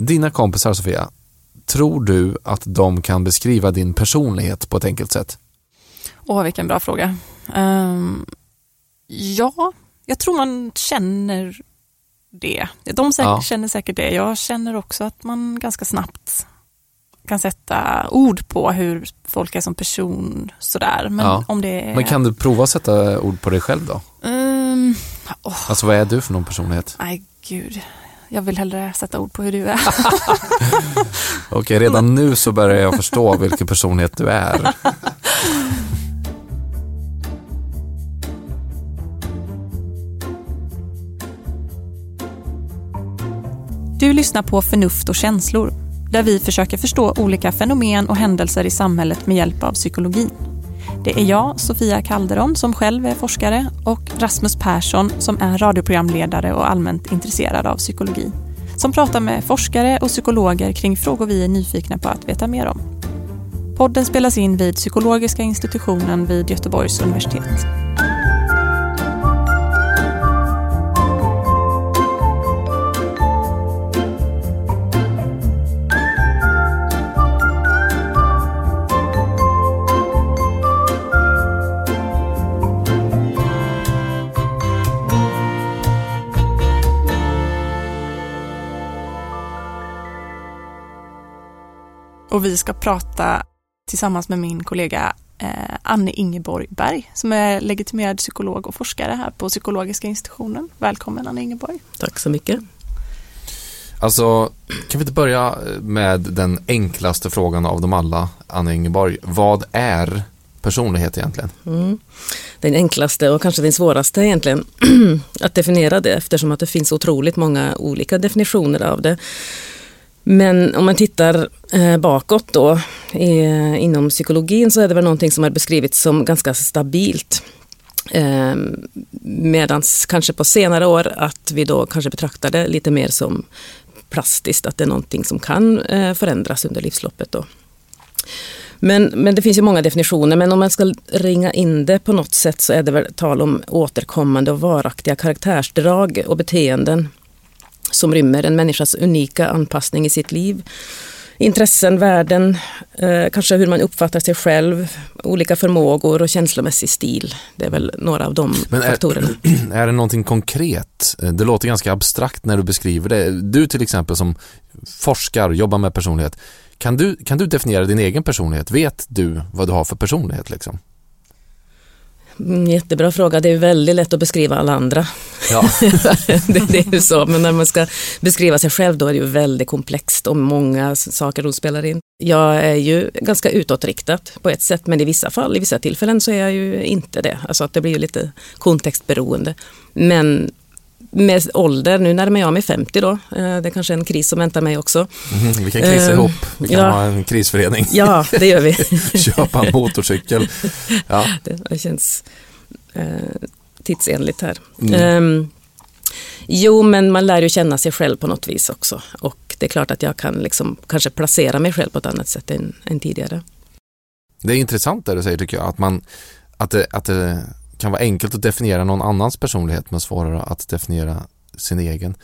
Dina kompisar Sofia, tror du att de kan beskriva din personlighet på ett enkelt sätt? Åh, vilken bra fråga. Um, ja, jag tror man känner det. De säkert, ja. känner säkert det. Jag känner också att man ganska snabbt kan sätta ord på hur folk är som person. Sådär. Men, ja. om det är... Men kan du prova att sätta ord på dig själv då? Um, oh. Alltså vad är du för någon personlighet? Nej, gud. Jag vill hellre sätta ord på hur du är. Okej, redan nu så börjar jag förstå vilken personlighet du är. Du lyssnar på Förnuft och känslor, där vi försöker förstå olika fenomen och händelser i samhället med hjälp av psykologin. Det är jag, Sofia Calderon, som själv är forskare och Rasmus Persson som är radioprogramledare och allmänt intresserad av psykologi. Som pratar med forskare och psykologer kring frågor vi är nyfikna på att veta mer om. Podden spelas in vid Psykologiska institutionen vid Göteborgs universitet. Och vi ska prata tillsammans med min kollega eh, Anne Ingeborg Berg som är legitimerad psykolog och forskare här på Psykologiska institutionen. Välkommen Anne Ingeborg. Tack så mycket. Alltså, kan vi inte börja med den enklaste frågan av dem alla, Anne Ingeborg. Vad är personlighet egentligen? Mm. Den enklaste och kanske den svåraste egentligen att definiera det eftersom att det finns otroligt många olika definitioner av det. Men om man tittar eh, bakåt då inom psykologin så är det väl någonting som har beskrivits som ganska stabilt. Ehm, Medan kanske på senare år att vi då kanske betraktar det lite mer som plastiskt, att det är någonting som kan eh, förändras under livsloppet. Då. Men, men det finns ju många definitioner, men om man ska ringa in det på något sätt så är det väl tal om återkommande och varaktiga karaktärsdrag och beteenden som rymmer en människas unika anpassning i sitt liv. Intressen, värden, eh, kanske hur man uppfattar sig själv, olika förmågor och känslomässig stil. Det är väl några av de Men är, faktorerna. Är det någonting konkret? Det låter ganska abstrakt när du beskriver det. Du till exempel som forskar, jobbar med personlighet. Kan du, kan du definiera din egen personlighet? Vet du vad du har för personlighet? Liksom? Mm, jättebra fråga. Det är väldigt lätt att beskriva alla andra. Ja. det, det, är ju så, men när man ska beskriva sig själv då är det ju väldigt komplext och många saker som spelar in. Jag är ju ganska utåtriktad på ett sätt, men i vissa fall, i vissa tillfällen så är jag ju inte det. Alltså att det blir ju lite kontextberoende. Men med ålder, nu närmar jag mig 50 då, eh, det är kanske en kris som väntar mig också. Mm, vi kan krisa ihop, vi kan ja, ha en krisförening. Ja, det gör vi. Köpa en motorcykel. Ja. Det, känns uh, tidsenligt här. Mm. Um, jo, men man lär ju känna sig själv på något vis också. Och det är klart att jag kan liksom kanske placera mig själv på ett annat sätt än, än tidigare. Det är intressant det du säger tycker jag, att, man, att, det, att det kan vara enkelt att definiera någon annans personlighet men svårare att definiera sin egen.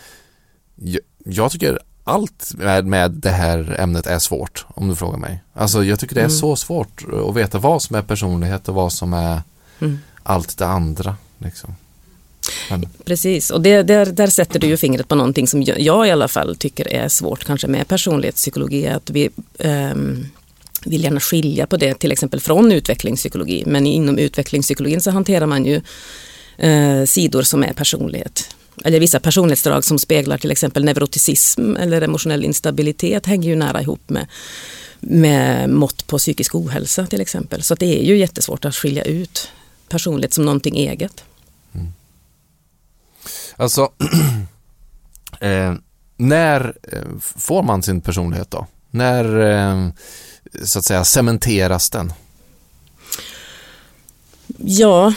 Jag, jag tycker allt med, med det här ämnet är svårt om du frågar mig. Alltså jag tycker det är mm. så svårt att veta vad som är personlighet och vad som är mm. allt det andra. Liksom. Men. Precis, och det, där, där sätter du ju fingret på någonting som jag, jag, i alla fall tycker är svårt kanske med personlighetspsykologi. Att vi, um, vill gärna skilja på det till exempel från utvecklingspsykologi. Men inom utvecklingspsykologin så hanterar man ju eh, sidor som är personlighet. Eller vissa personlighetsdrag som speglar till exempel neuroticism eller emotionell instabilitet hänger ju nära ihop med, med mått på psykisk ohälsa till exempel. Så det är ju jättesvårt att skilja ut personlighet som någonting eget. Mm. Alltså, eh, när eh, får man sin personlighet då? När eh, så att säga cementeras den? Ja,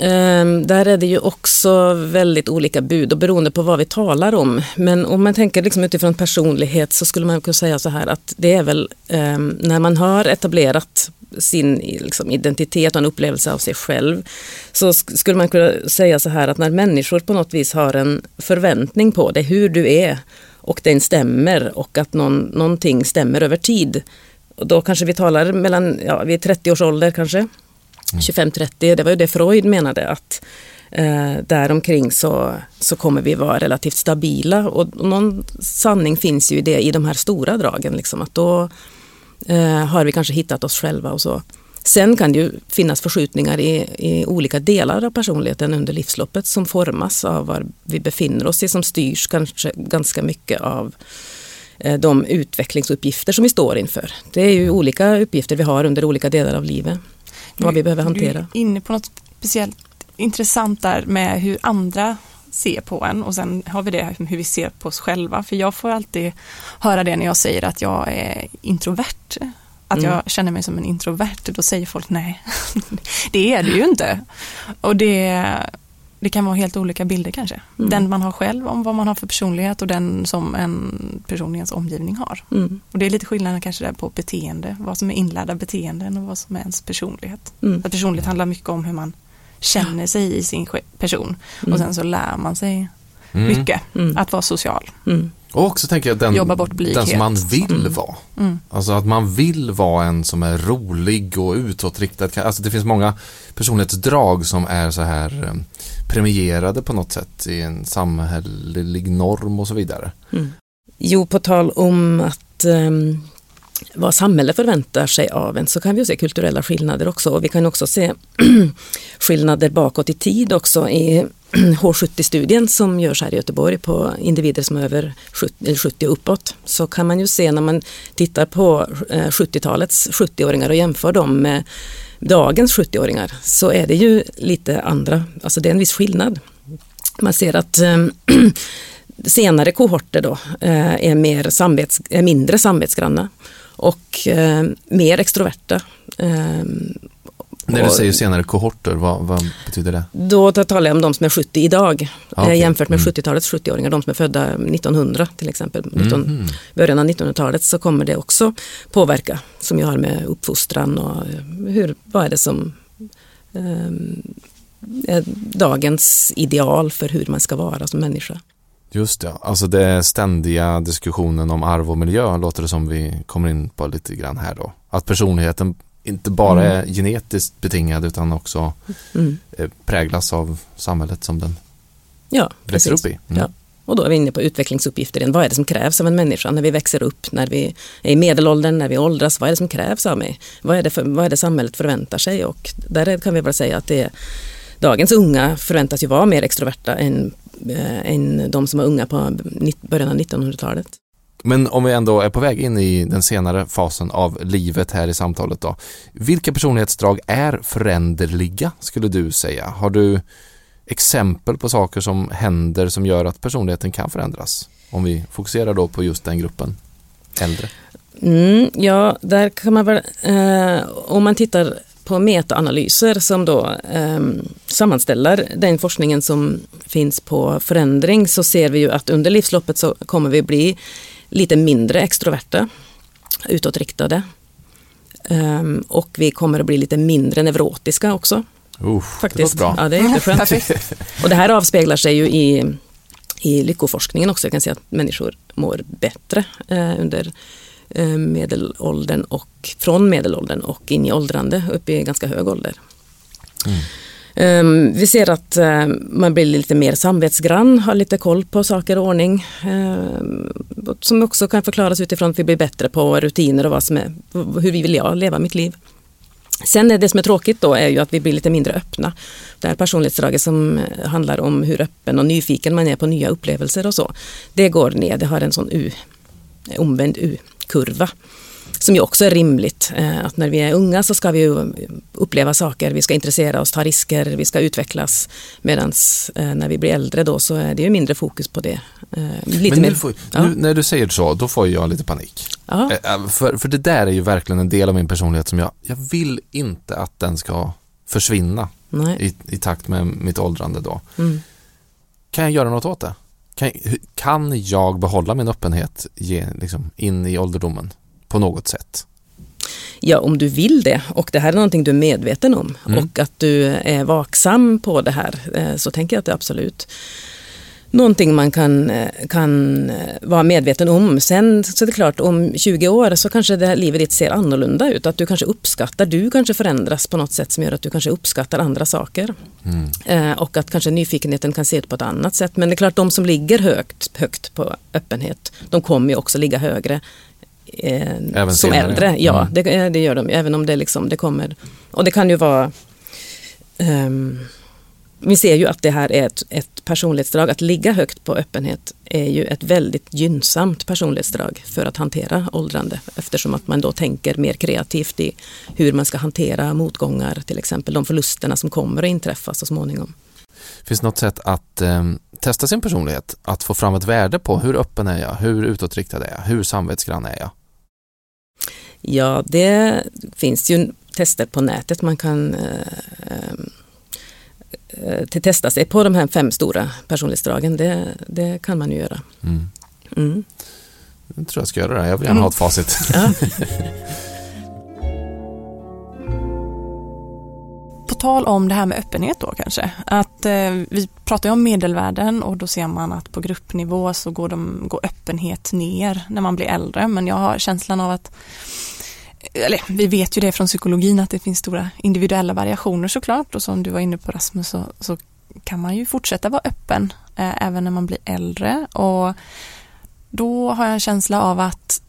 ehm, där är det ju också väldigt olika bud och beroende på vad vi talar om. Men om man tänker liksom utifrån personlighet så skulle man kunna säga så här att det är väl ehm, när man har etablerat sin liksom, identitet och en upplevelse av sig själv så skulle man kunna säga så här att när människor på något vis har en förväntning på dig, hur du är och den stämmer och att någon, någonting stämmer över tid. Och då kanske vi talar mellan, ja, vi är 30 års ålder kanske, mm. 25-30, det var ju det Freud menade att eh, däromkring så, så kommer vi vara relativt stabila och, någon sanning finns ju i det i de här stora dragen, liksom, att då eh, har vi kanske hittat oss själva och så. Sen kan det ju finnas förskjutningar i, i, olika delar av personligheten under livsloppet som formas av var vi befinner oss i, som styrs kanske ganska mycket av de utvecklingsuppgifter som vi står inför. Det är ju olika uppgifter vi har under olika delar av livet, vad vi behöver hantera. Du är inne på något speciellt intressant där med hur andra ser på en och sen har vi det hur vi ser på oss själva. För jag får alltid höra det när jag säger att jag är introvert. Att mm. jag känner mig som en introvert, då säger folk nej, det är du ju inte. Och det, det kan vara helt olika bilder kanske. Mm. Den man har själv om vad man har för personlighet och den som en person i ens omgivning har. Mm. Och det är lite skillnad kanske där på beteende, vad som är inlärda beteenden och vad som är ens personlighet. Mm. Att personlighet handlar mycket om hur man känner sig i sin person och mm. sen så lär man sig mm. mycket att vara social. Och också tänker jag den, den som man vill mm. vara. Mm. Alltså att man vill vara en som är rolig och utåtriktad. Alltså det finns många personlighetsdrag som är så här eh, premierade på något sätt i en samhällelig norm och så vidare. Mm. Jo, på tal om att um, vad samhället förväntar sig av en så kan vi se kulturella skillnader också. Och vi kan också se skillnader bakåt i tid också i H70-studien som görs här i Göteborg på individer som är över 70, 70 och uppåt. Så kan man ju se när man tittar på eh, 70-talets 70-åringar och jämför dem med dagens 70-åringar så är det ju lite andra, alltså det är en viss skillnad. Man ser att eh, senare kohorter då eh, är, mer samvets, är mindre samvetsgranna och ehm, mer extroverta. Ehm, när du säger senare kohorter, vad, vad, betyder det? Då talar jag om de som är 70 idag ah, okay. jämfört med mm. 70-talets 70-åringar, de som är födda 1900 till exempel, mm. 19, början av 1900-talet så kommer det också påverka som jag har med uppfostran och hur, vad är det som um, är dagens ideal för hur man ska vara som människa. Just det, alltså det ständiga diskussionen om arv och miljö låter det som vi kommer in på lite grann här då. Att personligheten inte bara mm. är genetiskt betingad utan också mm. Eh, präglas av samhället som den ja, växer upp i. Mm. Ja. Och då är vi inne på utvecklingsuppgifter igen. Vad är det som krävs av en människa när vi växer upp, när vi är i medelåldern, när vi åldras? Vad är det som krävs av mig? Vad är det, för, vad är det samhället förväntar sig? Och där kan vi bara säga att det dagens unga förväntas ju vara mer extroverta än, äh, än de som var unga på början av 1900-talet. Men om vi ändå är på väg in i den senare fasen av livet här i samtalet då. Vilka personlighetsdrag är föränderliga skulle du säga? Har du exempel på saker som händer som gör att personligheten kan förändras? Om vi fokuserar då på just den gruppen äldre. Mm, ja, där kan man väl, eh, om man tittar på metaanalyser som då eh, sammanställer den forskningen som finns på förändring så ser vi ju att under livsloppet så kommer vi bli lite mindre extroverta, utåtriktade. Um, och vi kommer att bli lite mindre neurotiska också. Uh, Faktiskt. Det bra. Ja, det är jätteskönt. och det här avspeglar sig ju i, i lyckoforskningen också. Jag kan säga att människor mår bättre eh, under eh, medelåldern och från medelåldern och in i åldrande upp i ganska hög ålder. Mm. Um, vi ser att uh, man blir lite mer samvetsgrann, har lite koll på saker och ordning. Uh, som också kan förklaras utifrån att vi blir bättre på rutiner och vad som är, hur vill jag leva mitt liv. Sen är det som är tråkigt då är ju att vi blir lite mindre öppna. Det här personlighetsdraget som eh, handlar om hur öppen och nyfiken man är på nya upplevelser och så. Det går ner, det har en sån U, omvänd U-kurva som ju också är rimligt. Eh, att när vi är unga så ska vi uppleva saker, vi ska intressera oss, ta risker, vi ska utvecklas. Medan eh, när vi blir äldre då så är det ju mindre fokus på det. Eh, lite Men nu, får, ja. nu, när du säger så, då får jag lite panik. För, för det där är ju verkligen en del av min personlighet som jag, jag vill inte att den ska försvinna i, i, takt med mitt åldrande då. Mm. Kan jag göra något åt det? Kan, kan jag behålla min öppenhet ge, liksom, in i ålderdomen? På något sätt? Ja, om du vill det och det här är någonting du är medveten om mm. och att du är vaksam på det här eh, så tänker jag att det absolut någonting man kan, eh, kan eh, vara medveten om. Sen så är det klart, om 20 år så kanske det här livet ditt ser annorlunda ut. Att du kanske uppskattar, du kanske förändras på något sätt som gör att du kanske uppskattar andra saker. Mm. Eh, och att kanske nyfikenheten kan se ut på ett annat sätt. Men det är klart, de som ligger högt, högt på öppenhet, de kommer ju också ligga högre eh, som äldre. Ja, mm. det, det, gör de. Även om det, liksom, det kommer... Och det kan ju vara... Um, vi ser ju att det här är ett, ett personlighetsdrag. Att ligga högt på öppenhet är ju ett väldigt gynnsamt personlighetsdrag för att hantera åldrande eftersom att man då tänker mer kreativt i hur man ska hantera motgångar, till exempel de förlusterna som kommer att inträffa så småningom. Finns det något sätt att eh, testa sin personlighet? Att få fram ett värde på hur öppen är jag? Hur utåtriktad är jag? Hur samvetsgrann är jag? Ja, det finns ju tester på nätet man kan eh, eh, till testa sig på de här fem stora personlighetsdragen. Det, det kan man ju göra. Mm. Mm. Jag tror jag ska göra det. Jag vill gärna mm. ha ett facit. Ja. på tal om det här med öppenhet då kanske. Att eh, vi pratar ju om medelvärden och då ser man att på gruppnivå så går, de, går öppenhet ner när man blir äldre. Men jag har känslan av att eller vi vet ju det från psykologin att det finns stora individuella variationer såklart och som du var inne på Rasmus så, så kan man ju fortsätta vara öppen eh, även när man blir äldre och då har jag en känsla av att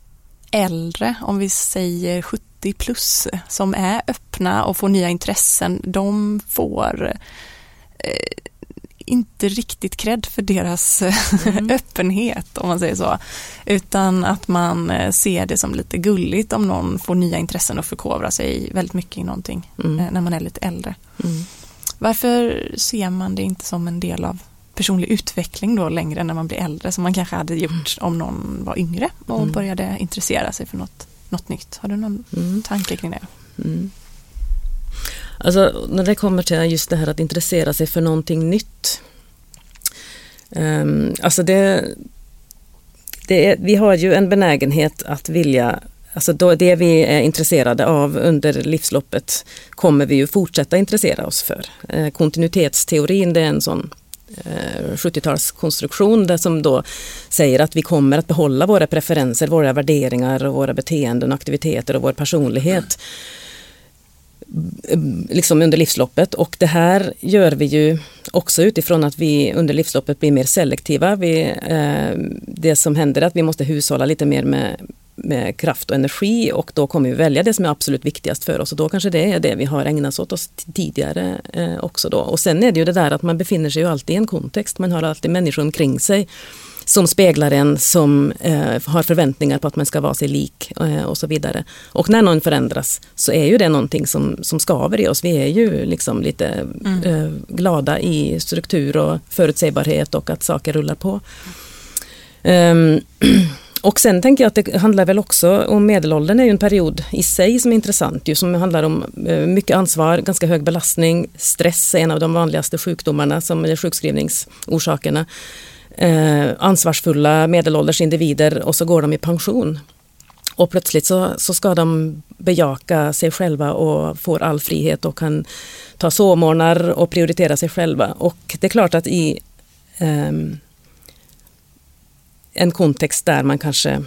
äldre, om vi säger 70 plus, som är öppna och får nya intressen, de får eh, inte riktigt cred för deras mm. öppenhet om man säger så. Utan att man eh, ser det som lite gulligt om någon får nya intressen och förkovrar sig väldigt mycket i någonting mm. Eh, när man är lite äldre. Mm. Varför ser man det inte som en del av personlig utveckling då längre när man blir äldre som man kanske hade gjort om någon var yngre och mm. började intressera sig för något, något nytt. Har du någon mm. tanke kring det? Mm. Alltså när det kommer till just det här att intressera sig för någonting nytt. Um, alltså det, det är, vi har ju en benägenhet att vilja Alltså då det vi är intresserade av under livsloppet kommer vi ju fortsätta intressera oss för. Eh, kontinuitetsteorin det är en sån Eh, 70-talskonstruktion där som då säger att vi kommer att behålla våra preferenser, våra värderingar, och våra beteenden, aktiviteter och vår personlighet eh, liksom under livsloppet och det här gör vi ju också utifrån att vi under livsloppet blir mer selektiva. Vi, eh, det som händer är att vi måste hushålla lite mer med, med kraft och energi och då kommer vi välja det som är absolut viktigast för oss och då kanske det är det vi har ägnat åt oss tidigare eh, också då. Och sen är det ju det där att man befinner sig ju alltid i en kontext, man har alltid människor omkring sig som speglar en, som eh, har förväntningar på att man ska vara sig lik eh, och så vidare. Och när någon förändras så är ju det någonting som, som skaver i oss. Vi är ju liksom lite mm. eh, glada i struktur och förutsägbarhet och att saker rullar på. Um, och sen tänker jag att det handlar väl också om medelåldern är ju en period i sig som är intressant ju, som handlar om eh, mycket ansvar, ganska hög belastning, stress är en av de vanligaste sjukdomarna som är sjukskrivningsorsakerna eh, ansvarsfulla medelålders individer och så går de i pension. Och plötsligt så, så ska de bejaka sig själva och får all frihet och kan ta sovmorgnar och prioritera sig själva. Och det är klart att i eh, en kontext där man kanske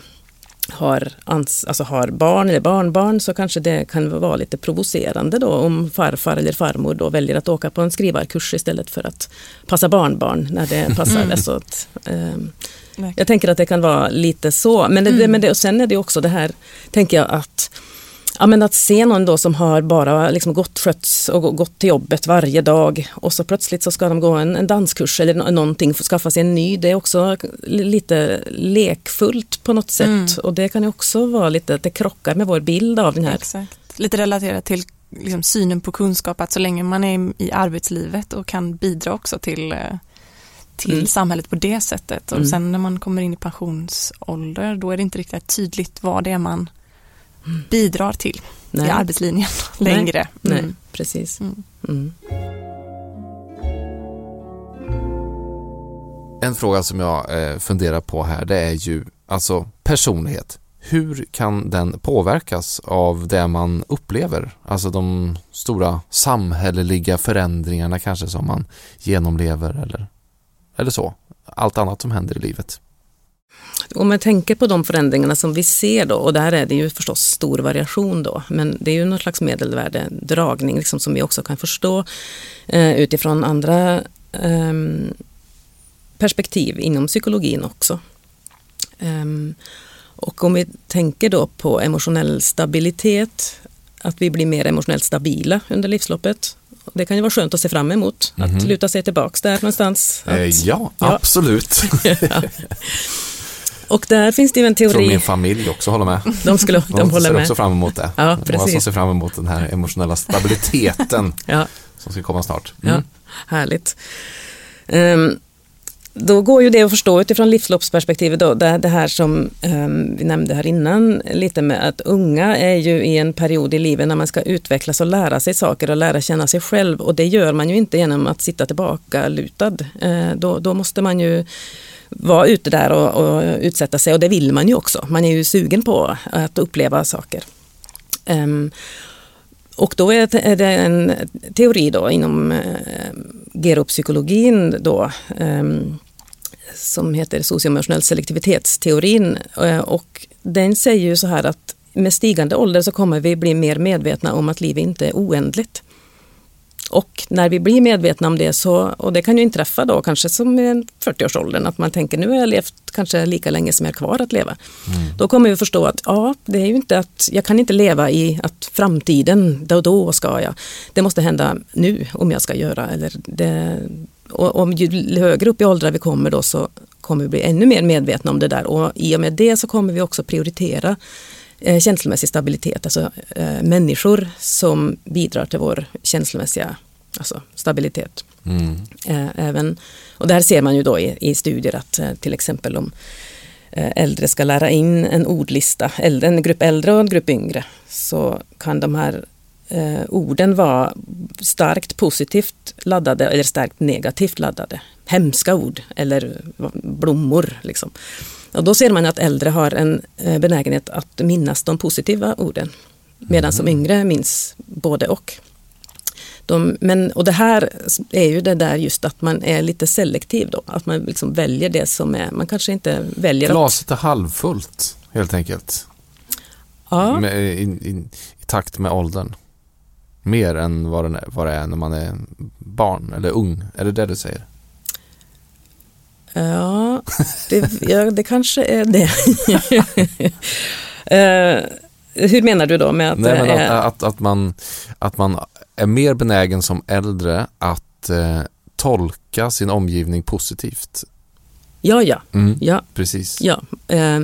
har, ans alltså har barn eller barnbarn så kanske det kan vara lite provocerande då om farfar eller farmor då väljer att åka på en skrivarkurs istället för att passa barnbarn när det passar. Mm. Så att, eh, jag tänker att det kan vara lite så. Men, det, mm. men det, och sen är det också det här, tänker jag att Ja, men att se någon då som har bara liksom gått skötts och gått till jobbet varje dag och så plötsligt så ska de gå en, en danskurs eller någonting för att skaffa sig en ny. Det är också lite lekfullt på något sätt mm. och det kan ju också vara lite, det krockar med vår bild av den här. Exakt. Lite relaterat till liksom synen på kunskap, att så länge man är i arbetslivet och kan bidra också till, eh, till mm. samhället på det sättet och mm. sen när man kommer in i pensionsålder då är det inte riktigt tydligt vad det är man bidrar till Nej. i arbetslinjen längre. Nej, mm. precis. Mm. mm. En fråga som jag eh, funderar på här det är ju alltså personlighet. Hur kan den påverkas av det man upplever? Alltså de stora samhälleliga förändringarna kanske som man genomlever eller, eller så. allt annat som händer i livet. Om man tänker på de förändringarna som vi ser då, och där är det ju förstås stor variation då, men det är ju någon slags medelvärdedragning liksom, som vi också kan förstå eh, utifrån andra eh, perspektiv inom psykologin också. Eh, och om vi tänker då på emotionell stabilitet, att vi blir mer emotionellt stabila under livsloppet. Det kan ju vara skönt att se fram emot, mm -hmm. att mhm. luta sig tillbaks där någonstans. Att, eh, ja, ja, absolut. ja. Och där finns det ju en teori. Tror min familj också håller med. De, skulle, de, de håller ser med. också fram emot det. Ja, precis. Många som ser fram emot den här emotionella stabiliteten ja. som ska komma snart. Mm. Ja, härligt. Um, då går ju det att förstå utifrån livsloppsperspektivet, då, det, det här som um, vi nämnde här innan, lite med att unga är ju i en period i livet när man ska utvecklas och lära sig saker och lära känna sig själv och det gör man ju inte genom att sitta tillbaka lutad. Uh, då, då måste man ju vara ute där och, och, utsätta sig och det vill man ju också. Man är ju sugen på att uppleva saker. Um, och då är det en teori då inom eh, geropsykologin då, eh, som heter socioemotionell selektivitetsteorin. Eh, och den säger ju så här att med stigande ålder så kommer vi bli mer medvetna om att livet inte är oändligt. Och när vi blir medvetna om det så, och det kan ju inträffa då kanske som i 40-årsåldern, att man tänker nu har jag levt kanske lika länge som jag är kvar att leva. Mm. Då kommer vi förstå att ja, det är ju inte att jag kan inte leva i att framtiden, då och då ska jag. Det måste hända nu om jag ska göra. Eller det, och om ju högre upp i åldrar vi kommer då så kommer vi bli ännu mer medvetna om det där och i och med det så kommer vi också prioritera eh, känslomässig stabilitet, alltså eh, människor som bidrar till vår känslomässiga alltså, stabilitet. Mm. Eh, även, och där ser man ju då i, i studier att till exempel om äldre ska lära in en ordlista, en grupp äldre och en grupp yngre, så kan de här eh, orden vara starkt positivt laddade eller starkt negativt laddade. Hemska ord eller blommor. Liksom. Och då ser man att äldre har en eh, benägenhet att minnas de positiva orden. Medan mm. som yngre minns både och. De, men, och det här är ju det där just att man är lite selektiv då. Att man liksom väljer det som är, man kanske inte väljer Glaset är halvfullt helt enkelt. Ja. Med, i, i, i, takt med åldern. Mer än vad, den är, vad det är när man är barn eller ung. Är det det du säger? Ja, det, ja, det kanske är det. uh, hur menar du då med att... Nej, men att, att, att, man, att man är mer benägen som äldre att eh, tolka sin omgivning positivt. Ja, ja. Mm, ja. Precis. Ja. Uh,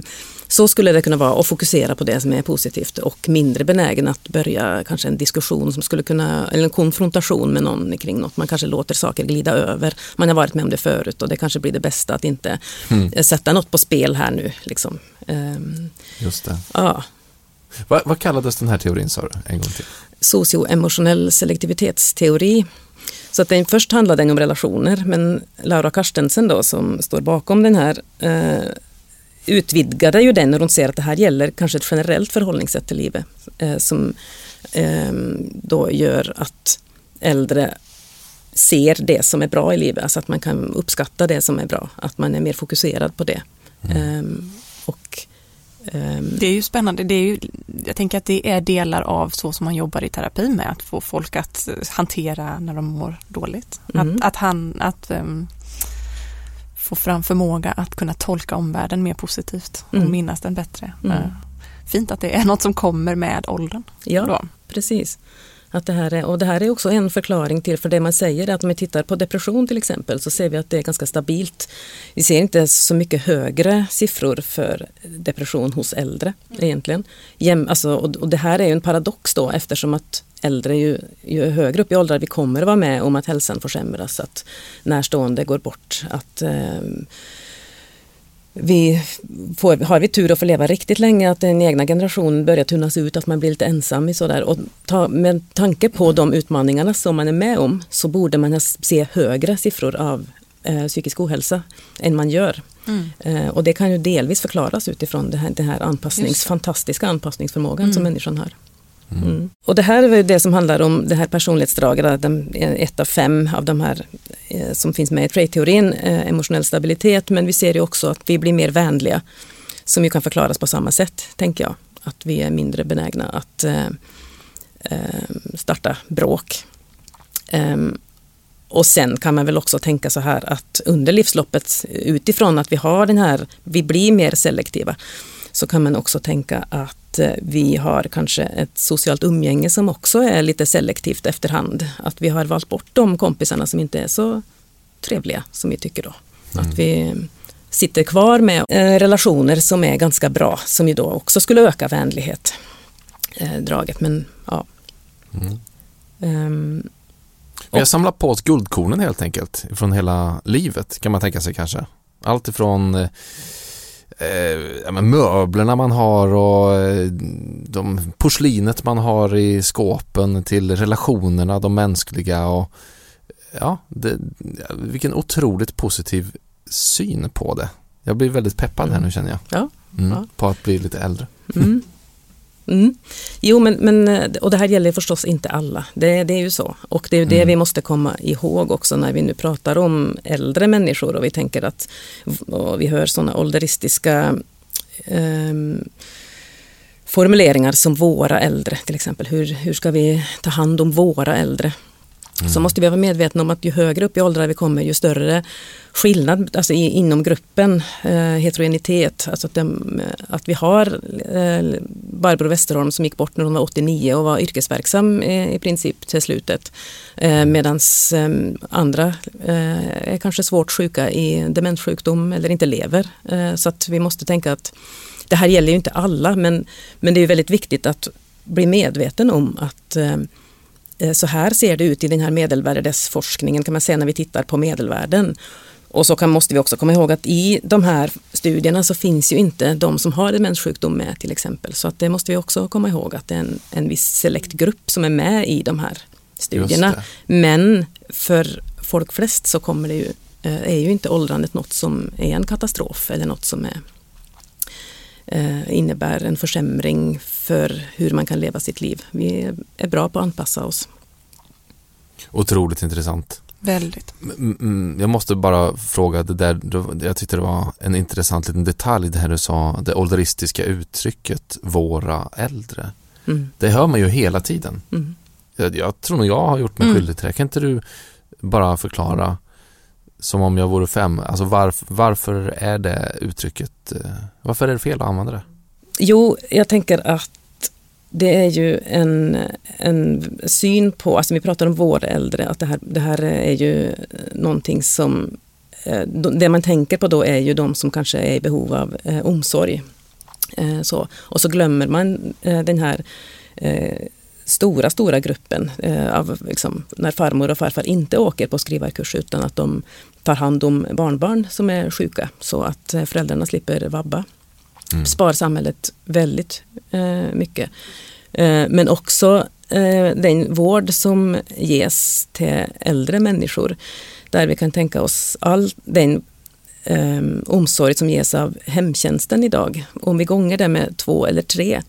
så skulle det kunna vara och fokusera på det som är positivt och mindre benägen att börja kanske en diskussion som skulle kunna, eller en konfrontation med någon kring något. Man kanske låter saker glida över. Man har varit med om det förut och det kanske blir det bästa att inte mm. sätta något på spel här nu. Liksom. Um, Just det. Ja. Vad, vad kallades den här teorin sa du en gång till? Socioemotionell selektivitetsteori. Så att den, först handlade den om relationer men Laura Karstensen då som står bakom den här eh, utvidgade ju den när hon ser att det här gäller kanske ett generellt förhållningssätt till livet eh, som eh, då gör att äldre ser det som är bra i livet, alltså att man kan uppskatta det som är bra, att man är mer fokuserad på det. Mm. Um, och, um, det är ju spännande, det är ju, jag tänker att det är delar av så som man jobbar i terapi med, att få folk att hantera när de mår dåligt. Mm. Att, att, han, att um, få fram förmåga att kunna tolka omvärlden mer positivt och mm. minnas den bättre. Mm. Eh, fint att det är något som kommer med åldern. Ja, då. precis. Att det här är, och det här är också en förklaring till, för det man säger är att om vi tittar på depression till exempel så ser vi att det är ganska stabilt. Vi ser inte så mycket högre siffror för depression hos äldre mm. egentligen. Jäm, alltså, och, och, det här är ju en paradox då eftersom att äldre, ju, ju högre upp i åldrar vi kommer att vara med om att hälsan försämras, att närstående går bort, att eh, vi får, har vi tur att få leva riktigt länge, att den egna generationen börjar tunnas ut, att man blir lite ensam i sådär. Och ta, med tanke på de utmaningarna som man är med om så borde man se högre siffror av eh, psykisk ohälsa än man gör. Mm. Eh, och det kan ju delvis förklaras utifrån det här, den här anpassnings, fantastiska anpassningsförmågan mm. som människan har. Mm. mm. Och det här är det som handlar om det här personlighetsdraget, ett av fem av de här eh, som finns med i trait-teorin, eh, emotionell stabilitet. Men vi ser ju också att vi blir mer vänliga, som ju kan förklaras på samma sätt, tänker jag. Att vi är mindre benägna att eh, eh starta bråk. Ehm, och sen kan man väl också tänka så här att under livsloppet utifrån att vi har den här, vi blir mer selektiva, så kan man också tänka att eh, vi har kanske ett socialt umgänge som också är lite selektivt efterhand. Att vi har valt bort de kompisarna som inte är så trevliga som vi tycker då. Mm. Att vi sitter kvar med eh, relationer som är ganska bra, som ju då också skulle öka vänlighet. Eh, draget, men ja. Mm. Um, vi har samlat på oss guldkornen helt enkelt från hela livet kan man tänka sig kanske. Allt ifrån eh, möblerna man har och eh, de porslinet man har i skåpen till relationerna, de mänskliga och ja, det, vilken otroligt positiv syn på det. Jag blir väldigt peppad mm. här nu känner jag. Ja. Mm, ja. På att bli lite äldre. Mm. Mm. Jo, men, men, och det här gäller förstås inte alla. Det, det är ju så. Och det är det mm. vi måste komma ihåg också när vi nu pratar om äldre människor och vi tänker att vi hör sådana ålderistiska um, formuleringar som våra äldre till exempel. Hur, hur ska vi ta hand om våra äldre? Mm. Så måste vi vara medvetna om att ju högre upp i åldrar vi kommer ju större skillnad alltså i, inom gruppen, eh, heterogenitet. Alltså att, de, att vi har eh, Barbro Westerholm som gick bort när hon var 89 och var yrkesverksam eh, i princip till slutet. Eh, Medan eh, andra eh, är kanske svårt sjuka i demenssjukdom eller inte lever. Eh, så att vi måste tänka att det här gäller ju inte alla men, men det är väldigt viktigt att bli medveten om att eh, Eh, så här ser det ut i den här medelvärdesforskningen kan man säga när vi tittar på medelvärden. Och så kan, måste vi också komma ihåg att i de här studierna så finns ju inte de som har demenssjukdom med till exempel. Så att det måste vi också komma ihåg att det är en, en viss selekt grupp som är med i de här studierna. Men för folk flest så kommer det ju, eh, är ju inte åldrandet något som är en katastrof eller något som är eh, innebär en försämring för hur man kan leva sitt liv. Vi är bra på att anpassa oss. Otroligt intressant. Väldigt. Jag måste bara fråga det där, jag tyckte det var en intressant liten detalj det här du sa, det ålderistiska uttrycket våra äldre. Mm. Det hör man ju hela tiden. Mm. Jag, jag, tror nog jag har gjort mig mm. skyldig till det. Kan inte du bara förklara som om jag vore fem. Alltså varför, varför är det uttrycket, eh, varför är det fel att använda det? Jo, jag tänker att det är ju en, en syn på, alltså vi pratar om vård äldre, att det här, det här är ju någonting som, eh, det man tänker på då är ju de som kanske är i behov av eh, omsorg. Eh, så. Och så glömmer man eh, den här eh, stora, stora gruppen eh, av liksom, när farmor och farfar inte åker på skrivarkurs utan att de tar hand om barnbarn som är sjuka så att eh, föräldrarna slipper vabba. Mm. Spar samhället väldigt eh, mycket. Eh, men också eh, den vård som ges till äldre människor där vi kan tänka oss all den eh, omsorg som ges av hemtjänsten idag. Om vi gånger det med två eller tre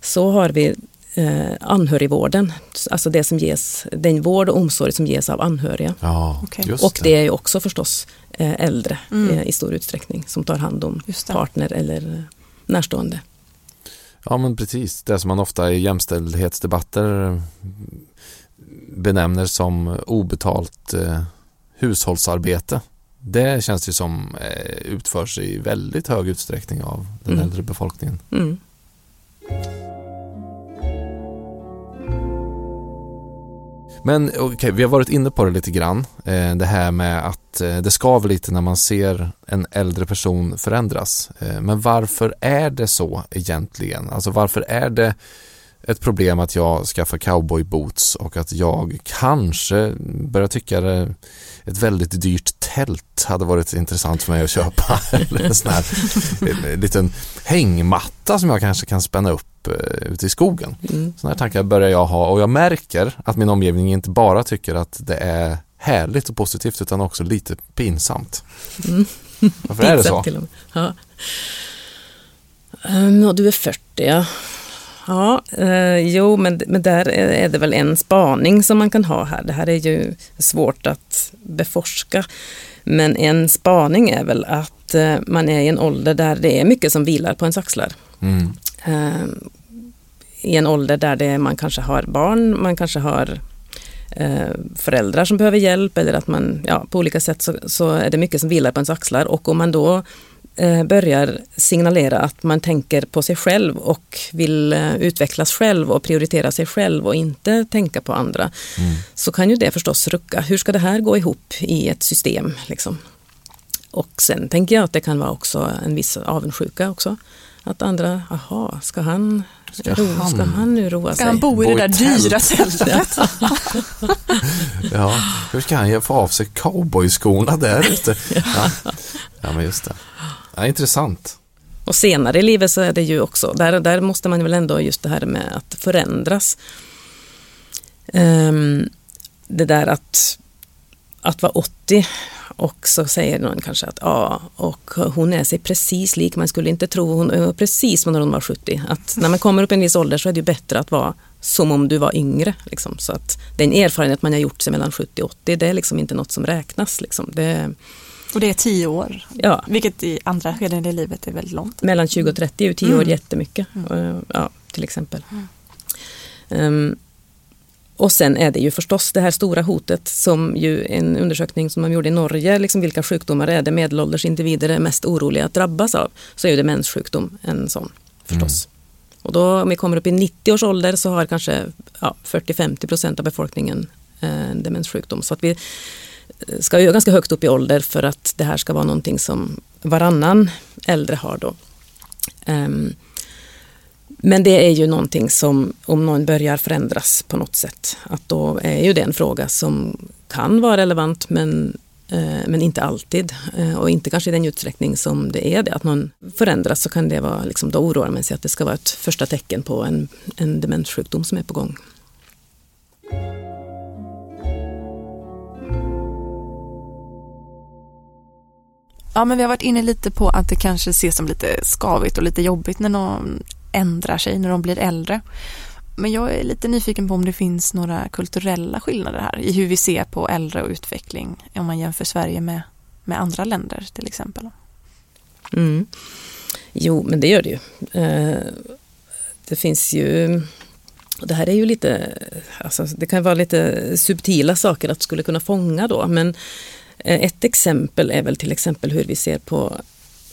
så har vi eh, anhörigvården, alltså det som ges, den vård och omsorg som ges av anhöriga. Ja, okay. Och det är ju också förstås eh, äldre mm. eh, i stor utsträckning som tar hand om partner eller närstående. Ja men precis, det som man ofta i jämställdhetsdebatter benämner som obetalt eh, hushållsarbete. Det känns ju som eh, utförs i väldigt hög utsträckning av den mm. äldre befolkningen. Mm. Men okej, okay, vi har varit inne på det lite grann. Eh, det här med att eh, det skaver lite när man ser en äldre person förändras. Eh, men varför är det så egentligen? Alltså varför är det ett problem att jag skaffar cowboyboots och att jag kanske börjar tycka ett väldigt dyrt tält hade varit intressant för mig att köpa. Eller en sån här en liten hängmatta som jag kanske kan spänna upp uh, ute i skogen. Mm. Sådana här tankar börjar jag ha och jag märker att min omgivning inte bara tycker att det är härligt och positivt utan också lite pinsamt. Mm. Varför är det så? Ja. Um, du är 40 ja. Ja, eh, jo, men, men där är det väl en spaning som man kan ha här. Det här är ju svårt att beforska. Men en spaning är väl att eh, man är i en ålder där det är mycket som vilar på ens axlar. Mm. Eh, I en ålder där det, man kanske har barn, man kanske har eh, föräldrar som behöver hjälp eller att man, ja, på olika sätt så, så är det mycket som vilar på ens axlar. Och om man då börjar signalera att man tänker på sig själv och vill eh, utvecklas själv och prioritera sig själv och inte tänka på andra. Mm. Så kan ju det förstås rucka. Hur ska det här gå ihop i ett system? Liksom? Och sen tänker jag att det kan vara också en viss avundsjuka också. Att andra, aha, ska han, Ska ro, han- ska han nu roa Ska sig? han bo i det där dyra tältet? Ja, hur ska han få av sig cowboyskorna där ute? Ja, ja men just det. Ja, intressant. Och senare i livet så är det ju också, där, där måste man väl ändå just det här med att förändras. Um, det där att, att vara 80 och så säger någon kanske att ja, och hon är sig precis lik, man skulle inte tro hon var precis som när hon var 70. Att när man kommer upp i en viss ålder så är det ju bättre att vara som om du var yngre. Liksom. Så att den erfarenhet man har gjort sig mellan 70 och 80, det är liksom inte något som räknas. Liksom. Det, och det är tio år, ja, vilket i andra skeden i livet är väldigt långt. mellan 20 och 30 är ju 10 år Mm. jättemycket. Eh, Ja, till exempel. Ehm, och sen är det ju förstås det här stora hotet som ju en undersökning som man gjorde i Norge, liksom vilka sjukdomar är det medelålders individer är mest oroliga att drabbas av, så är ju demenssjukdom en sån förstås. Och då om vi kommer upp i 90 års ålder så har kanske ja, 40-50 procent av befolkningen eh, en demenssjukdom. Så att vi ska ju ganska högt upp i ålder för att det här ska vara någonting som varannan äldre har då. Ehm, men det är ju någonting som om någon börjar förändras på något sätt, att då är ju det en fråga som kan vara relevant men, eh, men inte alltid. Eh, och inte kanske i den utsträckning som det är det, att någon förändras så kan det vara, liksom, då oroar man sig att det ska vara ett första tecken på en, en demenssjukdom som är på gång. Ja, men vi har varit inne lite på att det kanske ses som lite skavigt och lite jobbigt när någon ändrar sig, när de blir äldre. Men jag är lite nyfiken på om det finns några kulturella skillnader här i hur vi ser på äldre och utveckling om man jämför Sverige med, med andra länder till exempel. Mm. Jo, men det gör det ju. Eh, det finns ju det här är ju lite, alltså det kan vara lite subtila saker att skulle kunna fånga då, men Eh, ett exempel är väl till exempel hur vi ser på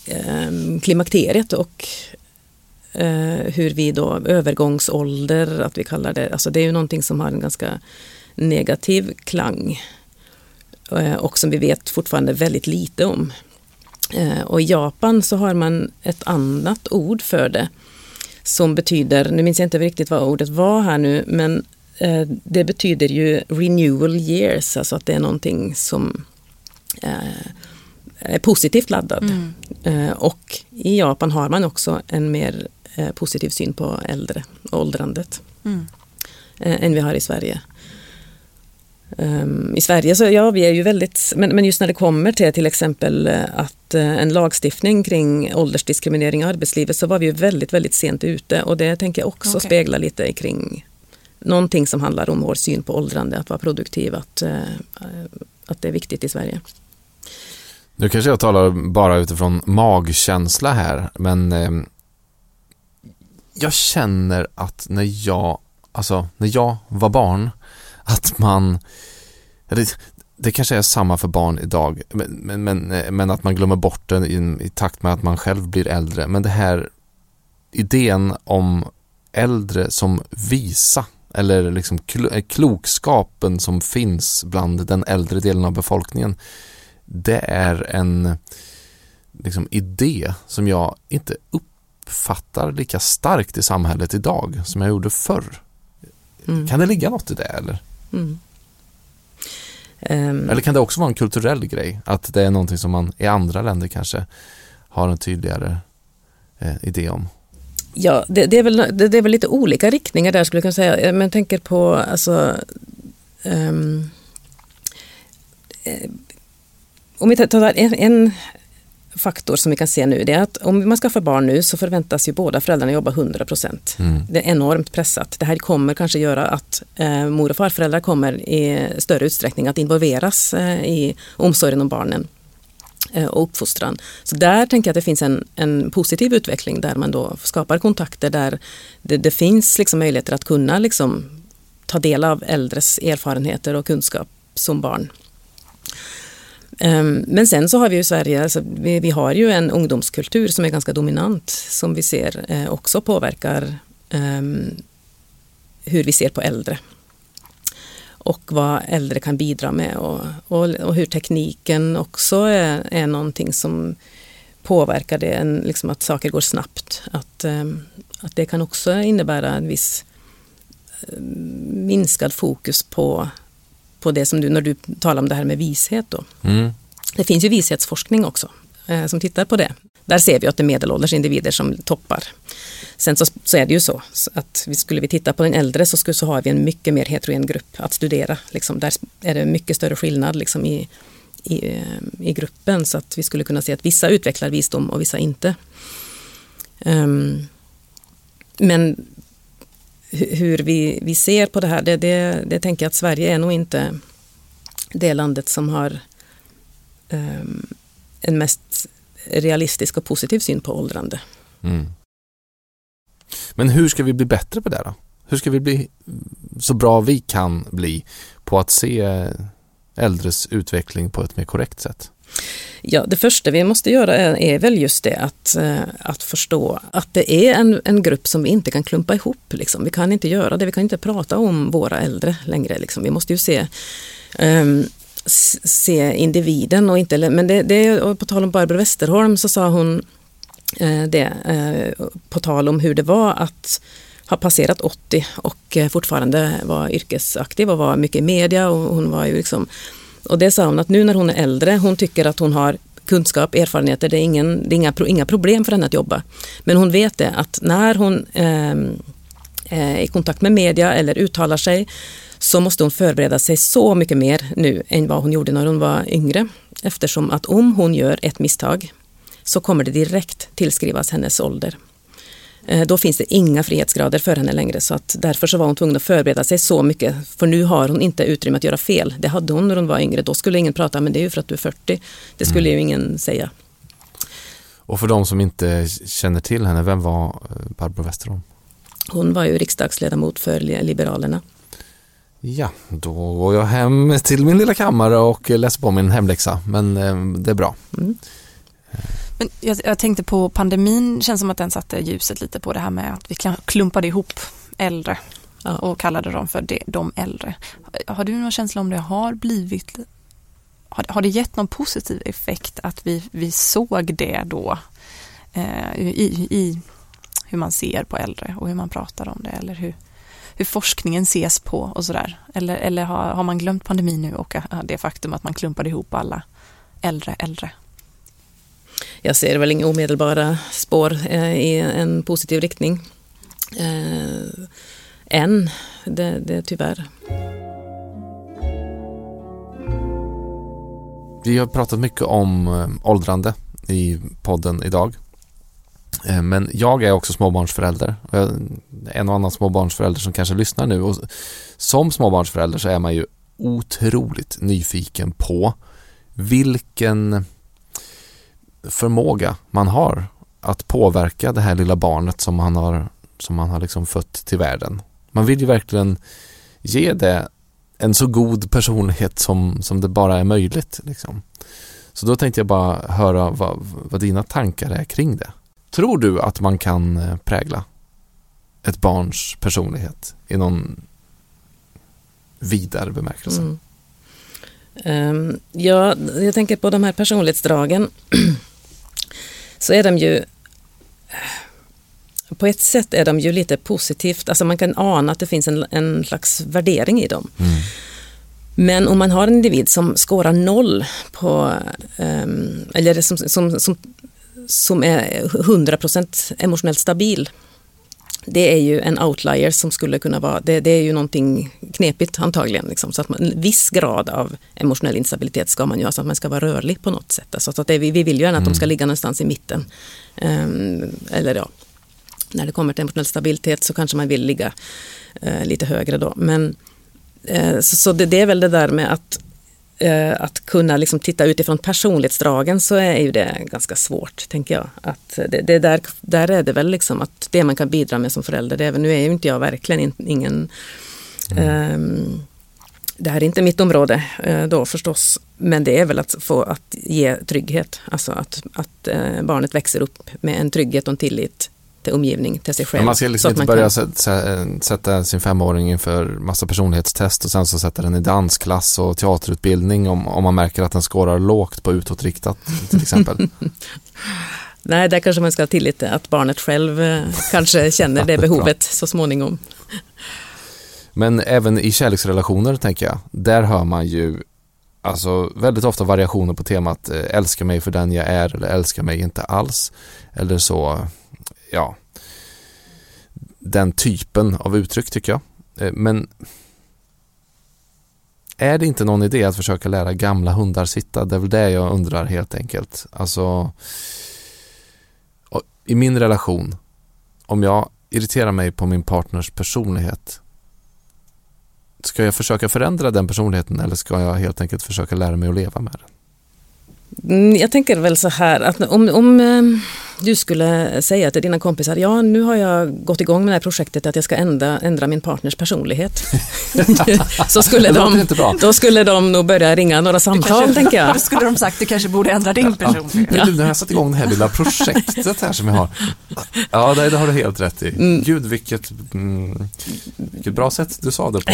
ehm, klimakteriet och eh, hur vi då, övergångsålder, att vi kallar det, alltså det är ju någonting som har en ganska negativ klang eh, och som vi vet fortfarande väldigt lite om. Och i Japan så har man ett annat ord för det som betyder, nu minns jag inte riktigt vad ordet var här nu, men det betyder ju renewal years, alltså att det är någonting som är positivt laddad. Mm. Eh, och i Japan har man också en mer eh, positiv syn på äldre, åldrandet, Mm. eh, än vi har i Sverige. Um, I Sverige så ja, vi är ju väldigt, men, men just när det kommer till till exempel eh, att eh, en lagstiftning kring åldersdiskriminering i arbetslivet så var vi ju väldigt, väldigt sent ute och det tänker jag också Okej. spegla lite kring någonting som handlar om vår syn på åldrande, att vara produktiv, att, eh, att det är viktigt i Sverige. Nu kanske jag talar bara utifrån magkänsla här, men eh, jag känner att när jag, alltså när jag var barn, att man, det, det kanske är samma för barn idag, men, men, men, eh, men att man glömmer bort det i, i takt med att man själv blir äldre. Men det här idén om äldre som visa, eller liksom eh, klokskapen som finns bland den äldre delen av befolkningen, det är en liksom, idé som jag inte uppfattar lika starkt i samhället idag som jag gjorde förr. Mm. Kan det ligga något i det eller? Mm. Ehm, Eller kan det också vara en kulturell grej? Att det är någonting som man i andra länder kanske har en tydligare eh, idé om? Ja, det, det, är väl, det, det är väl lite olika riktningar där skulle jag kunna säga. Men jag tänker på alltså, eh, om vi tar- en, en faktor som vi kan se nu det är att om man skaffar barn nu så förväntas ju båda föräldrarna jobba 100 procent. Mm. Det är enormt pressat. Det här kommer kanske göra att eh, mor och farföräldrar kommer i större utsträckning att involveras eh, i omsorgen om barnen eh, och uppfostran. Så där tänker jag att det finns en, en positiv utveckling där man då skapar kontakter där det, det finns liksom möjligheter att kunna liksom ta del av äldres erfarenheter och kunskap som barn. Ehm, men sen så har vi ju i Sverige, alltså vi, vi, har ju en ungdomskultur som är ganska dominant som vi ser eh, också påverkar um, hur vi ser på äldre. Och vad äldre kan bidra med och, och, och hur tekniken också är, är någonting som påverkar det, en, liksom att saker går snabbt. Att, um, att det kan också innebära en viss eh, minskad fokus på på det som du, när du talar om det här med vishet då. Mm. Det finns ju vishetsforskning också eh, som tittar på det. Där ser vi att det är medelålders individer som toppar. Sen så, så är det ju så att vi, skulle vi titta på den äldre så, skulle, så har vi en mycket mer heterogen grupp att studera. Liksom, där är det mycket större skillnad liksom, i, i, eh, i gruppen så att vi skulle kunna se att vissa utvecklar visdom och vissa inte. Um, men hur vi, vi ser på det här, det, det, det tänker jag att Sverige är nog inte det landet som har um, en mest realistisk och positiv syn på åldrande. Mm. Men hur ska vi bli bättre på det då? Hur ska vi bli så bra vi kan bli på att se äldres utveckling på ett mer korrekt sätt? Ja, det första vi måste göra är, är väl just det att, eh, att förstå att det är en, en grupp som vi inte kan klumpa ihop. Liksom. Vi kan inte göra det, vi kan inte prata om våra äldre längre. Liksom. Vi måste ju se um, se individen och inte, men det, det, på tal om Barbro Westerholm så sa hon eh, det, eh, på tal om hur det var att ha passerat 80 och eh, fortfarande vara yrkesaktiv och var mycket i media och hon var ju liksom och det sa hon att nu när hon är äldre, hon tycker att hon har kunskap, erfarenheter, det är, ingen, det är inga, inga problem för henne att jobba. Men hon vet det att när hon ehm, eh, är i kontakt med media eller uttalar sig så måste hon förbereda sig så mycket mer nu än vad hon gjorde när hon var yngre. Eftersom att om hon gör ett misstag så kommer det direkt tillskrivas hennes ålder. Eh, då finns det inga frihetsgrader för henne längre så att därför så var hon tvungen att förbereda sig så mycket för nu har hon inte utrymme att göra fel. Det hade hon när hon var yngre, då skulle ingen prata men det är ju för att du är 40. Det skulle mm. ju ingen säga. Och för de som inte känner till henne, vem var eh, Barbro Westerholm? Hon var ju riksdagsledamot för Liberalerna. Ja, då går jag hem till min lilla kammare och läser på min hemläxa, men eh, det är bra. Mm. Men jag, jag, tänkte på pandemin, känns som att den satte ljuset lite på det här med att vi klumpade ihop äldre och kallade dem för det, de äldre. Har du någon känsla om det har blivit, har, har det gett någon positiv effekt att vi, vi såg det då eh, i, i hur man ser på äldre och hur man pratar om det eller hur, hur forskningen ses på och sådär? Eller, eller har, har man glömt pandemin nu och det faktum att man klumpade ihop alla äldre äldre? Jag ser väl inga omedelbara spår eh, i en positiv riktning. Eh, än, det, det tyvärr. Vi har pratat mycket om eh, åldrande i podden idag. Eh, men jag är också småbarnsförälder. En och annan småbarnsförälder som kanske lyssnar nu. Och som småbarnsförälder så är man ju otroligt nyfiken på vilken förmåga man har att påverka det här lilla barnet som man har, som man har liksom fött till världen. Man vill ju verkligen ge det en så god personlighet som, som det bara är möjligt. Liksom. Så då tänkte jag bara höra vad, vad dina tankar är kring det. Tror du att man kan eh, prägla ett barns personlighet i någon vidare bemärkelse? Mm. Um, ja, jag tänker på de här personlighetsdragen. så är de ju på ett sätt är de ju lite positivt, alltså man kan ana att det finns en, en slags värdering i dem. Mm. Men om man har en individ som skårar noll på, um, eller som, som, som, som är 100% emotionellt stabil, det är ju en outlier som skulle kunna vara, det, det är ju någonting knepigt antagligen. Liksom. Så att man, en viss grad av emotionell instabilitet ska man ju ha, så att man ska vara rörlig på något sätt. Alltså att det, vi, vi vill ju gärna att de ska ligga någonstans i mitten. Um, eller ja, när det kommer till emotionell stabilitet så kanske man vill ligga uh, lite högre då. Men, uh, så, så det, det, är väl det där med att att kunna liksom titta utifrån personlighetsdragen så är ju det ganska svårt, tänker jag. Att det, det där, där är det väl liksom att det man kan bidra med som förälder, det är, nu är ju inte jag verkligen in, ingen mm. um, det här är inte mitt område uh, då förstås, men det är väl att få att ge trygghet. Alltså att, att uh, barnet växer upp med en trygghet och en tillit till omgivning, till sig själv. Men man ska liksom inte börja kan... sätta sin femåring inför massa personlighetstest och sen så sätta den i dansklass och teaterutbildning om, om man märker att den skårar lågt på utåtriktat till exempel. Nej, där kanske man ska ha tillit till att barnet själv eh, kanske känner det behovet så småningom. Men även i kärleksrelationer tänker jag, där hör man ju alltså väldigt ofta variationer på temat eh, älska mig för den jag är eller älska mig inte alls. Eller så ja, den typen av uttryck tycker jag. Eh, men är det inte någon idé att försöka lära gamla hundar sitta? Det är väl det jag undrar helt enkelt. Alltså, i min relation, om jag irriterar mig på min partners personlighet, ska jag försöka förändra den personligheten eller ska jag helt enkelt försöka lära mig att leva med den? Mm, jag tänker väl så här att om, om eh, du skulle säga till dina kompisar, ja nu har jag gått igång med det här projektet att jag ska ändra, ändra min partners personlighet. så skulle de, då skulle de nog börja ringa några samtal kanske, tänker jag. Då skulle de sagt, du kanske borde ändra din personlighet. Ja. Du, nu har jag satt igång det här lilla projektet här som jag har. Ja, det, det har du helt rätt i. Mm. Gud, vilket, mm, vilket bra sätt du sa det på.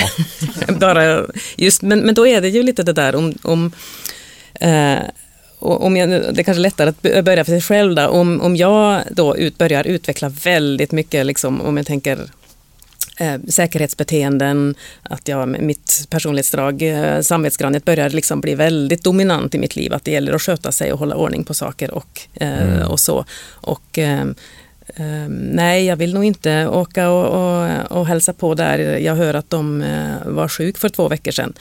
Bara, just, men, men då är det ju lite det där om, om eh, och om jag, det är kanske lättare att börja för sig själv. Då. Om, om jag då ut, börjar utveckla väldigt mycket, liksom, om jag tänker eh, säkerhetsbeteenden, att jag, mitt personlighetsdrag, eh, samvetsgrannhet börjar liksom bli väldigt dominant i mitt liv. Att det gäller att sköta sig och hålla ordning på saker och, eh, mm. och så. Och, eh, nej, jag vill nog inte åka och, och, och hälsa på där. Jag hör att de uh, var sjuk för två veckor sedan.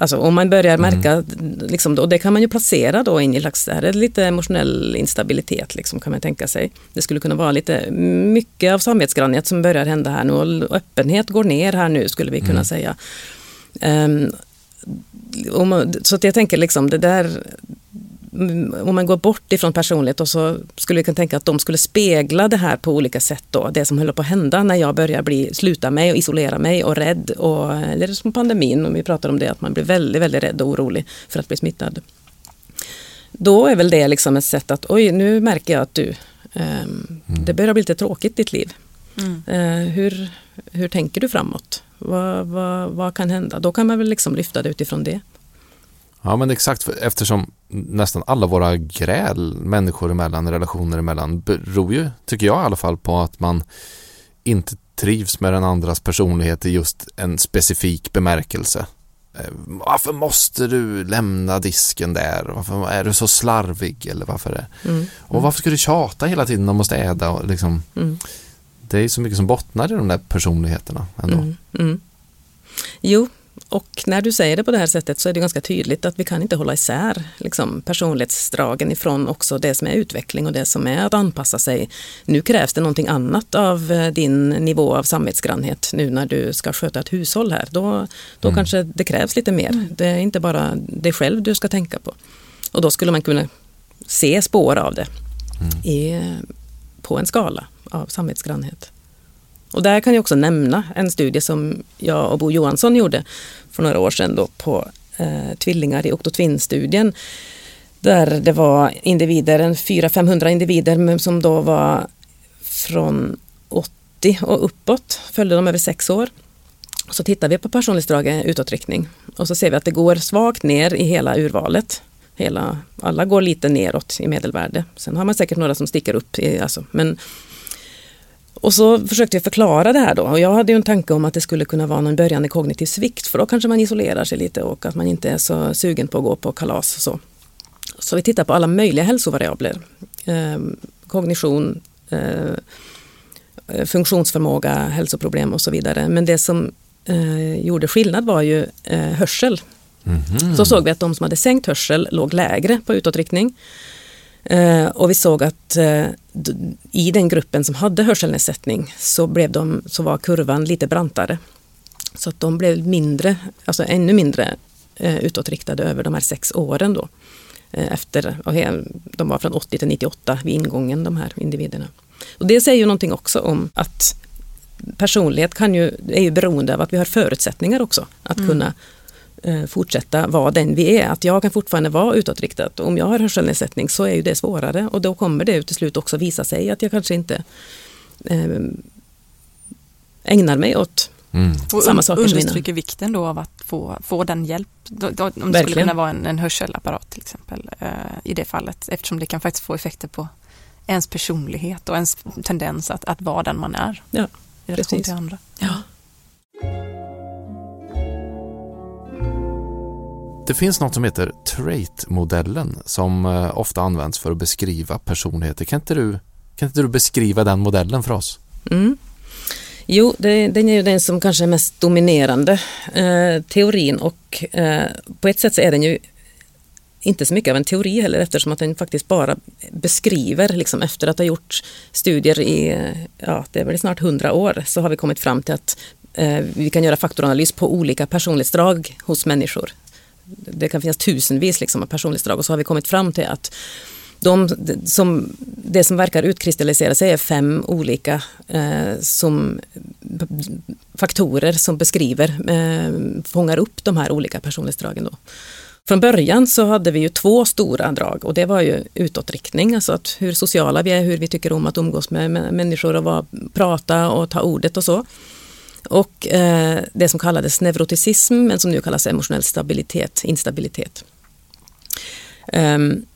Alltså om man börjar mm. märka, mm. liksom, och det kan man ju placera då in i slags, här är lite emotionell instabilitet liksom, kan man tänka sig. Det skulle kunna vara lite mycket av samvetsgrannhet som börjar hända här nu och öppenhet går ner här nu skulle vi kunna mm. säga. Um, så jag tänker liksom det där om man går bort ifrån personlighet och så skulle vi kunna tänka att de skulle spegla det här på olika sätt då, det som håller på att hända när jag börjar bli, sluta mig och isolera mig och rädd och, eller som pandemin om vi pratar om det, att man blir väldigt, väldigt rädd och orolig för att bli smittad. Då är väl det liksom ett sätt att, oj nu märker jag att du, eh, mm. det börjar bli lite tråkigt ditt liv. Mm. Eh, hur, hur tänker du framåt? Vad, vad, vad kan hända? Då kan man väl liksom lyfta det utifrån det. Ja men exakt eftersom nästan alla våra gräl människor emellan, relationer emellan beror ju, tycker jag i alla fall, på att man inte trivs med den andras personlighet i just en specifik bemärkelse. Eh, varför måste du lämna disken där? Varför är du så slarvig? Eller varför är... Mm. Och varför ska du tjata hela tiden om att städa? Och liksom, mm. Det är så mycket som bottnar i de där personligheterna ändå. Mm. mm. Jo, och när du säger det på det här sättet så är det ganska tydligt att vi kan inte hålla isär liksom, personlighetsdragen ifrån också det som är utveckling och det som är att anpassa sig. Nu krävs det någonting annat av eh, din nivå av samvetsgrannhet nu när du ska sköta ett hushåll här. Då, då mm. kanske det krävs lite mer. Mm. Det är inte bara dig själv du ska tänka på. Och då skulle man kunna se spår av det mm. i, på en skala av samvetsgrannhet. Och där kan jag också nämna en studie som jag och Bo Johansson gjorde för några år sedan då på eh, tvillingar i Octotwin-studien. Där det var individer, 400-500 individer som då var från 80 och uppåt, följde dem över sex år. Så tittar vi på personlighetsdragen utåtriktning och så ser vi att det går svagt ner i hela urvalet. Hela, alla går lite neråt i medelvärde. Sen har man säkert några som sticker upp. I, alltså, men och så försökte jag förklara det här då och jag hade ju en tanke om att det skulle kunna vara någon börjande kognitiv svikt för då kanske man isolerar sig lite och att man inte är så sugen på att gå på kalas. Och så. så vi tittar på alla möjliga hälsovariabler. Eh, kognition, eh, funktionsförmåga, hälsoproblem och så vidare. Men det som eh, gjorde skillnad var ju eh, hörsel. Mhm. Så såg vi att de som hade sänkt hörsel låg lägre på utåtriktning. Eh, och vi såg att eh, i den gruppen som hade hörselnedsättning så, blev de, så var kurvan lite brantare. Så att de blev mindre, alltså ännu mindre eh, utåtriktade över de här sex åren då. Eh, efter, de var från 80 till 98 vid ingången de här individerna. Och det säger ju någonting också om att personlighet kan ju, är ju beroende av att vi har förutsättningar också att kunna eh, fortsätta vara den vi är. Att jag kan fortfarande vara utåtriktad. Om jag har hörselnedsättning så är ju det svårare och då kommer det till slut också visa sig att jag kanske inte eh, ägnar mig åt Mm. Och Samma saker som understryker vikten då av att få, få den hjälp, då, då, om det skulle Verkligen. kunna vara en, en hörselapparat till exempel eh, i det fallet, eftersom det kan faktiskt få effekter på ens personlighet och ens tendens att, att vara den man är Ja, i relation precis. till andra. Ja. Det finns något som heter trait-modellen som eh, ofta används för att beskriva personligheter. Kan inte du, kan inte du beskriva den modellen för oss? Mm. Jo, det, den är ju den som kanske är mest dominerande eh, teorin och eh, på ett sätt så är den ju inte så mycket av en teori heller eftersom att den faktiskt bara beskriver, liksom efter att ha gjort studier i, eh, ja det är väl snart hundra år, så har vi kommit fram till att eh, vi kan göra faktoranalys på olika personlighetsdrag hos människor. Det kan finnas tusenvis liksom, av personlighetsdrag och så har vi kommit fram till att de, som, det som verkar utkristallisera sig är fem olika eh, som, faktorer som beskriver, eh, fångar upp de här olika personlighetsdragen. Då. Från början så hade vi ju två stora drag och det var ju utåtriktning, alltså att hur sociala vi är, hur vi tycker om att umgås med människor och prata och ta ordet och så. Och eh, det som kallades neuroticism, men som nu kallas emotionell stabilitet, instabilitet. Um,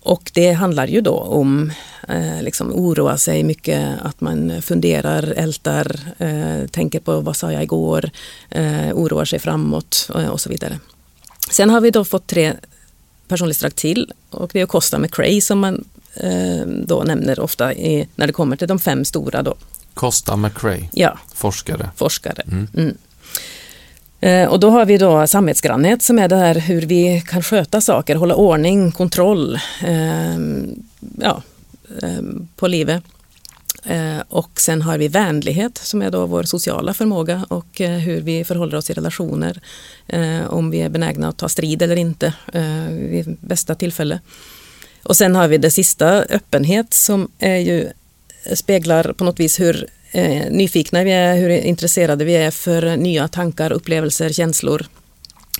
och det handlar ju då om eh, liksom oroa sig mycket, att man funderar, ältar, eh, tänker på vad sa jag igår, eh, oroar sig framåt eh, och så vidare. Sen har vi då fått tre personlighetsdrag till och det är Costa McRae som man eh, då nämner ofta i, när det kommer till de fem stora då. Costa McRae, Ja, forskare. forskare. Mm. Mm. Eh, och då har vi då samhetsgrannhet som är det här hur vi kan sköta saker, hålla ordning, kontroll eh, ja, eh, på livet. Eh, och sen har vi vänlighet som är då vår sociala förmåga och eh, hur vi förhåller oss i relationer. Eh, om vi är benägna att ta strid eller inte vid bästa tillfälle. Och sen har vi det sista, öppenhet, som är ju, speglar på något vis hur eh, nyfikna vi är, hur intresserade vi är för nya tankar, upplevelser, känslor.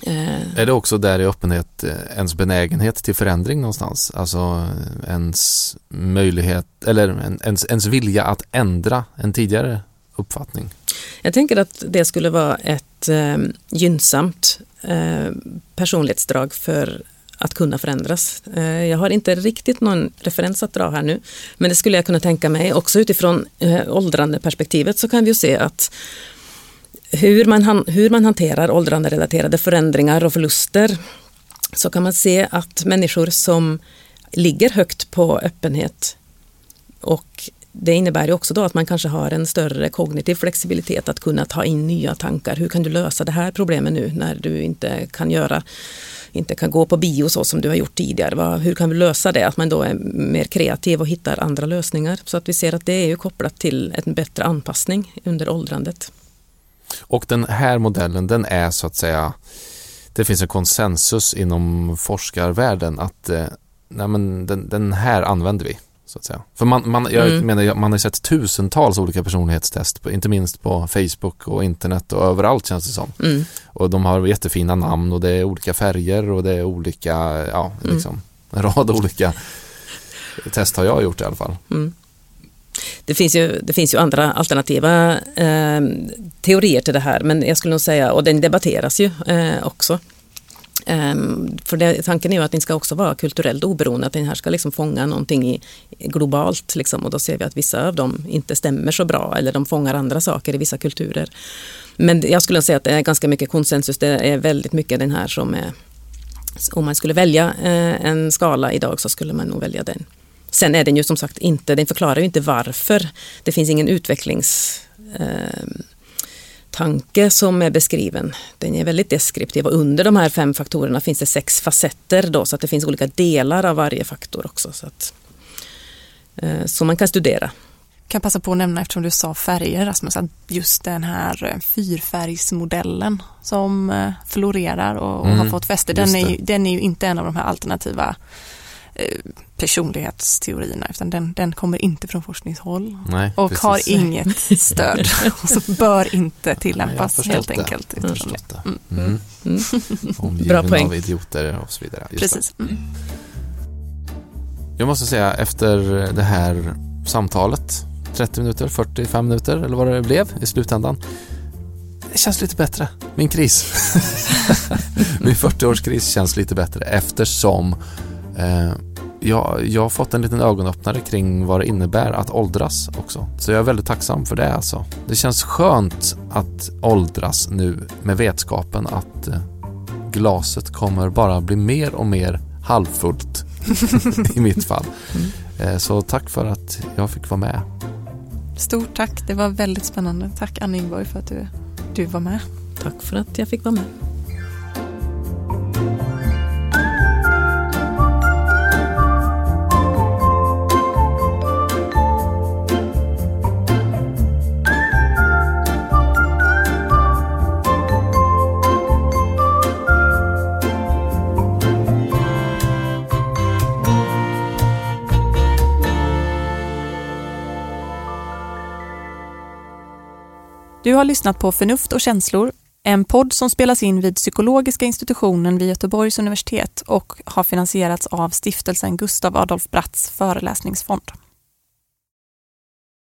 Eh, Är det också där i öppenhet eh, ens benägenhet till förändring någonstans? Alltså eh, ens möjlighet eller en- ens, ens vilja att ändra en tidigare uppfattning? Jag tänker att det skulle vara ett eh, gynnsamt eh, personlighetsdrag för att kunna förändras. Eh, jag har inte riktigt någon referens att dra här nu, men det skulle jag kunna tänka mig. Också utifrån åldrandeperspektivet åldrande perspektivet så kan vi ju se att hur man, hur man hanterar åldrande-relaterade förändringar och förluster så kan man se att människor som ligger högt på öppenhet och det innebär ju också då att man kanske har en större kognitiv flexibilitet att kunna ta in nya tankar. Hur kan du lösa det här problemet nu när du inte kan göra inte kan gå på bio så som du har gjort tidigare. Vad- Hur kan vi lösa det? Att man då är mer kreativ och hittar andra lösningar. Så att vi ser att det är ju kopplat till en bättre anpassning under åldrandet. Och den här modellen den är så att säga det finns en konsensus inom forskarvärlden att eh, nej men den, den här använder vi. Så att säga. För man, man, jag Mm. menar, man har sett tusentals olika personlighetstest, på- inte minst på Facebook och internet och överallt känns det som. Mm. Och de har jättefina namn och det är olika färger och det är olika, ja, Mm. liksom en rad olika test har jag gjort i alla fall. Mm. Det finns, ju, det finns ju andra alternativa eh, teorier till det här men jag skulle nog säga, och den debatteras ju eh, också. Ehm, för det, tanken är ju att den ska också vara kulturellt oberoende, att den här ska liksom fånga någonting i, globalt liksom, och då ser vi att vissa av dem inte stämmer så bra eller de fångar andra saker i vissa kulturer. Men jag skulle säga att det är ganska mycket konsensus, det är väldigt mycket den här som är, om man skulle välja eh, en skala idag så skulle man nog välja den. Sen är den ju som sagt inte, den förklarar ju inte varför. Det finns ingen utvecklings eh, tanke som är beskriven. Den är väldigt deskriptiv och under de här fem faktorerna finns det sex facetter då så att det finns olika delar av varje faktor också. Så att, eh, som man kan studera. kan passa på att nämna eftersom du sa färger Rasmus att just den här eh, fyrfärgsmodellen som eh, florerar och, och har Mm, fått fäste den är, ju, den är ju inte en av de här alternativa personlighetsteorierna utan den, den kommer inte från forskningshåll Nej, och precis. har inget stöd och bör inte tillämpas förstått helt det. enkelt. Jag det. det. Mm. Mm. Omgiven poäng. av idioter och så vidare. Just. Precis. Mm. Jag måste säga efter det här samtalet 30 minuter, 45 minuter eller vad det blev i slutändan. Det känns lite bättre. Min kris. Min 40-årskris känns lite bättre eftersom eh, jag, jag har fått en liten ögonöppnare kring vad det innebär att åldras också. Så jag är väldigt tacksam för det alltså. Det känns skönt att åldras nu med vetskapen att eh, glaset kommer bara bli mer och mer halvfullt i mitt fall. Eh, Så tack för att jag fick vara med. Stort tack, det var väldigt spännande. Tack Anna Ingborg för att du, du var med. Tack för att jag fick vara med. Du har lyssnat på Förnuft och känslor, en podd som spelas in vid Psykologiska institutionen vid Göteborgs universitet och har finansierats av stiftelsen Gustav Adolf Bratts föreläsningsfond.